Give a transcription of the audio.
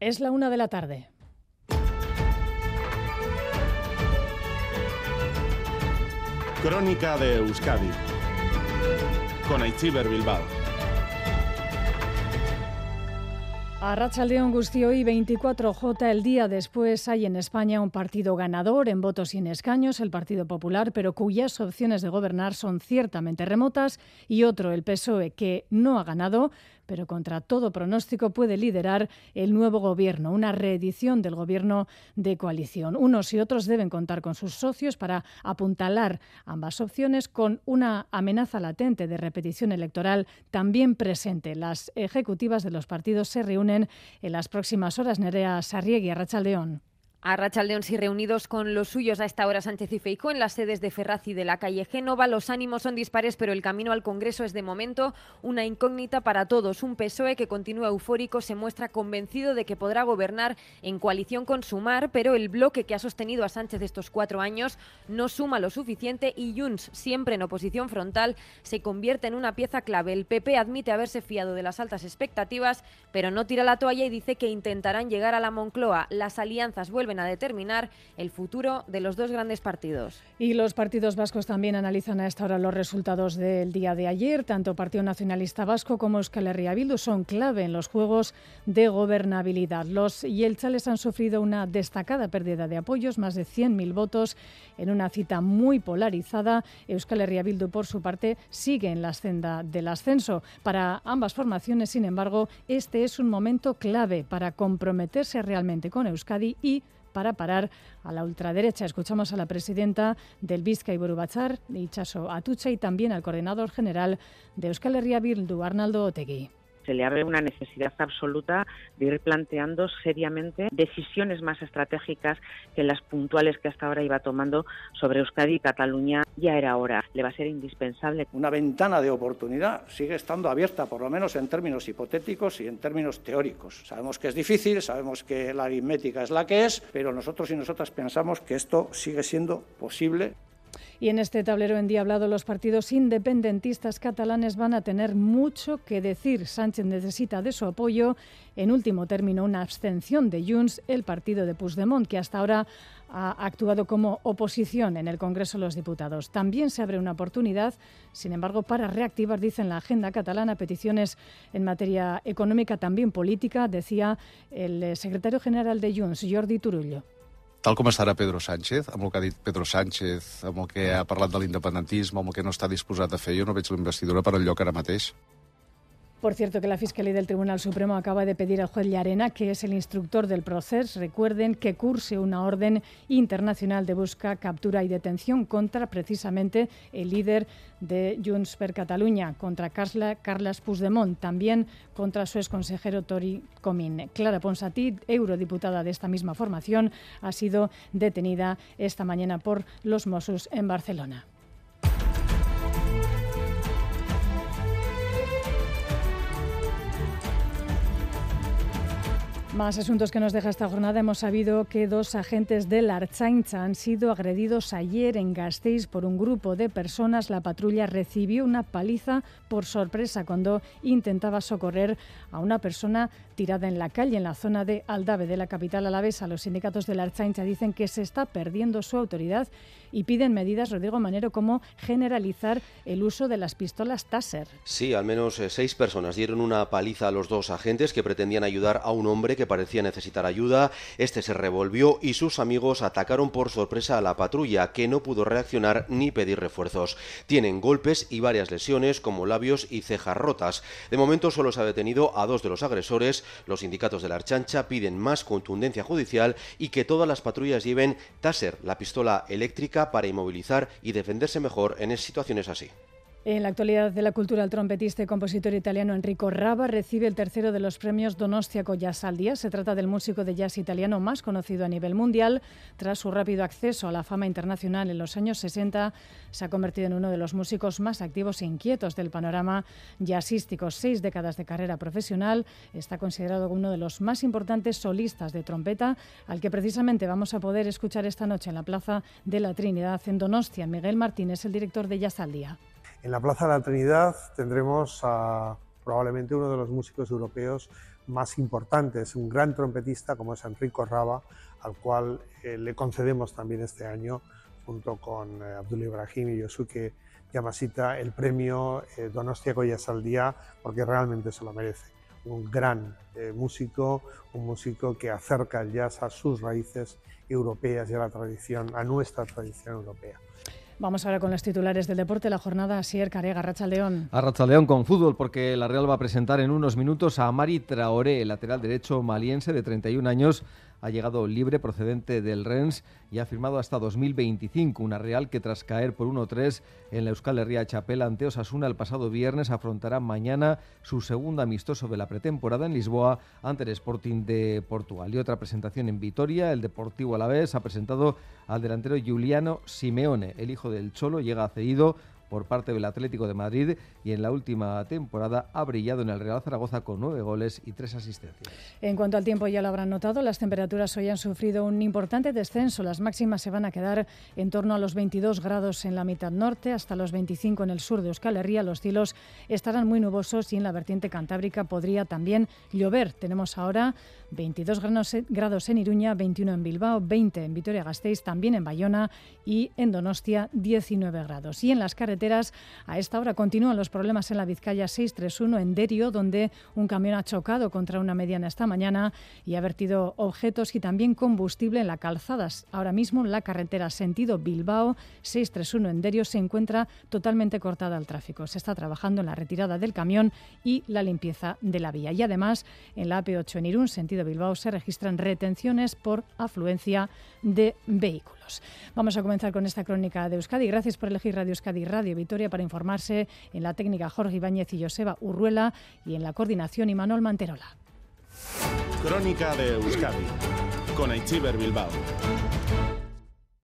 Es la una de la tarde. Crónica de Euskadi con Aichiber Bilbao. A Rachaldeón hoy 24J, el día después hay en España un partido ganador en votos y en escaños, el Partido Popular, pero cuyas opciones de gobernar son ciertamente remotas, y otro, el PSOE, que no ha ganado, pero contra todo pronóstico puede liderar el nuevo gobierno, una reedición del gobierno de coalición. Unos y otros deben contar con sus socios para apuntalar ambas opciones con una amenaza latente de repetición electoral también presente. Las ejecutivas de los partidos se reúnen en las próximas horas. Nerea Sarriegui, Arrachaldeón. A Rachaldeón y reunidos con los suyos a esta hora Sánchez y Feijó en las sedes de Ferraz y de la calle Génova. Los ánimos son dispares, pero el camino al Congreso es de momento una incógnita para todos. Un PSOE que continúa eufórico se muestra convencido de que podrá gobernar en coalición con Sumar, pero el bloque que ha sostenido a Sánchez estos cuatro años no suma lo suficiente y Junts, siempre en oposición frontal, se convierte en una pieza clave. El PP admite haberse fiado de las altas expectativas, pero no tira la toalla y dice que intentarán llegar a la Moncloa. Las alianzas vuelven a determinar el futuro de los dos grandes partidos. Y los partidos vascos también analizan a esta hora los resultados del día de ayer. Tanto Partido Nacionalista Vasco como Euskal Herria Bildu son clave en los juegos de gobernabilidad. Los Yelchales han sufrido una destacada pérdida de apoyos, más de 100.000 votos en una cita muy polarizada. Euskal Herria Bildu, por su parte, sigue en la senda del ascenso. Para ambas formaciones, sin embargo, este es un momento clave para comprometerse realmente con Euskadi y para parar a la ultraderecha. Escuchamos a la presidenta del Vizca y Borubachar, Ichaso Atucha, y también al coordinador general de Euskal Herria Bildu, Arnaldo Otegui se le abre una necesidad absoluta de ir planteando seriamente decisiones más estratégicas que las puntuales que hasta ahora iba tomando sobre Euskadi y Cataluña. Ya era hora, le va a ser indispensable. Una ventana de oportunidad sigue estando abierta, por lo menos en términos hipotéticos y en términos teóricos. Sabemos que es difícil, sabemos que la aritmética es la que es, pero nosotros y nosotras pensamos que esto sigue siendo posible. Y en este tablero endiablado los partidos independentistas catalanes van a tener mucho que decir. Sánchez necesita de su apoyo. En último término, una abstención de Junts, el partido de Puigdemont, que hasta ahora ha actuado como oposición en el Congreso de los Diputados. También se abre una oportunidad, sin embargo, para reactivar, dicen la agenda catalana, peticiones en materia económica, también política, decía el secretario general de Junts, Jordi Turullo. Tal com estarà Pedro Sánchez, amb el que ha dit Pedro Sánchez, amb el que ha parlat de l'independentisme, amb el que no està disposat a fer, jo no veig la investidura per al lloc ara mateix. Por cierto, que la Fiscalía del Tribunal Supremo acaba de pedir al juez Llarena, que es el instructor del proceso, recuerden que curse una orden internacional de busca, captura y detención contra precisamente el líder de Junts per Catalunya, contra Carla, Carles Puigdemont, también contra su exconsejero Tori Comín. Clara Ponsatí, eurodiputada de esta misma formación, ha sido detenida esta mañana por los Mossos en Barcelona. Más asuntos que nos deja esta jornada. Hemos sabido que dos agentes de la Archaincha han sido agredidos ayer en Gasteiz por un grupo de personas. La patrulla recibió una paliza por sorpresa cuando intentaba socorrer a una persona tirada en la calle en la zona de Aldave, de la capital alavesa. Los sindicatos de la Archaincha dicen que se está perdiendo su autoridad y piden medidas, Rodrigo Manero, como generalizar el uso de las pistolas Taser. Sí, al menos eh, seis personas dieron una paliza a los dos agentes que pretendían ayudar a un hombre que parecía necesitar ayuda. Este se revolvió y sus amigos atacaron por sorpresa a la patrulla, que no pudo reaccionar ni pedir refuerzos. Tienen golpes y varias lesiones, como labios y cejas rotas. De momento solo se ha detenido a dos de los agresores. Los sindicatos de la Archancha piden más contundencia judicial y que todas las patrullas lleven Taser, la pistola eléctrica, para inmovilizar y defenderse mejor en situaciones así. En la actualidad de la cultura, el trompetista y compositor italiano Enrico Raba recibe el tercero de los premios Donostiaco Jazz al Día. Se trata del músico de jazz italiano más conocido a nivel mundial. Tras su rápido acceso a la fama internacional en los años 60, se ha convertido en uno de los músicos más activos e inquietos del panorama jazzístico. Seis décadas de carrera profesional, está considerado uno de los más importantes solistas de trompeta, al que precisamente vamos a poder escuchar esta noche en la Plaza de la Trinidad en Donostia. Miguel Martínez, el director de Jazz al Día. En la Plaza de la Trinidad tendremos a probablemente uno de los músicos europeos más importantes, un gran trompetista como es Enrico Raba, al cual eh, le concedemos también este año, junto con eh, Abdul Ibrahim y Yosuke Yamashita, el premio eh, Donostia Goyas al Día, porque realmente se lo merece. Un gran músico, un músico que acerca el jazz a sus raíces europeas y a la tradición, a nuestra tradición europea. Vamos ahora con los titulares del deporte. La jornada Sier Carega, Racha León. A Racha León con fútbol, porque la Real va a presentar en unos minutos a Mari Traoré, lateral derecho maliense de 31 años ha llegado libre procedente del Rennes y ha firmado hasta 2025. Una Real que tras caer por 1-3 en la Euskal Herria Chapela ante Osasuna el pasado viernes afrontará mañana su segundo amistoso de la pretemporada en Lisboa ante el Sporting de Portugal. Y otra presentación en Vitoria, el Deportivo Alavés ha presentado al delantero Giuliano Simeone. El hijo del Cholo llega cedido por parte del Atlético de Madrid y en la última temporada ha brillado en el Real Zaragoza con nueve goles y tres asistencias. En cuanto al tiempo, ya lo habrán notado, las temperaturas hoy han sufrido un importante descenso. Las máximas se van a quedar en torno a los 22 grados en la mitad norte, hasta los 25 en el sur de Euskal Herria. Los cielos estarán muy nubosos y en la vertiente cantábrica podría también llover. Tenemos ahora 22 grados en Iruña, 21 en Bilbao, 20 en Vitoria-Gasteiz, también en Bayona y en Donostia 19 grados. Y en las carreteras a esta hora continúan los problemas en la Vizcaya 631 en Derio, donde un camión ha chocado contra una mediana esta mañana y ha vertido objetos y también combustible en la calzada. Ahora mismo la carretera sentido Bilbao 631 en Derio se encuentra totalmente cortada al tráfico. Se está trabajando en la retirada del camión y la limpieza de la vía. Y además en la AP8 en Irún, sentido Bilbao se registran retenciones por afluencia de vehículos. Vamos a comenzar con esta crónica de Euskadi. Gracias por elegir Radio Euskadi Radio Vitoria para informarse en la técnica Jorge Ibáñez y Joseba Urruela y en la coordinación Imanol Manterola. Crónica de Euskadi con Aichiber Bilbao.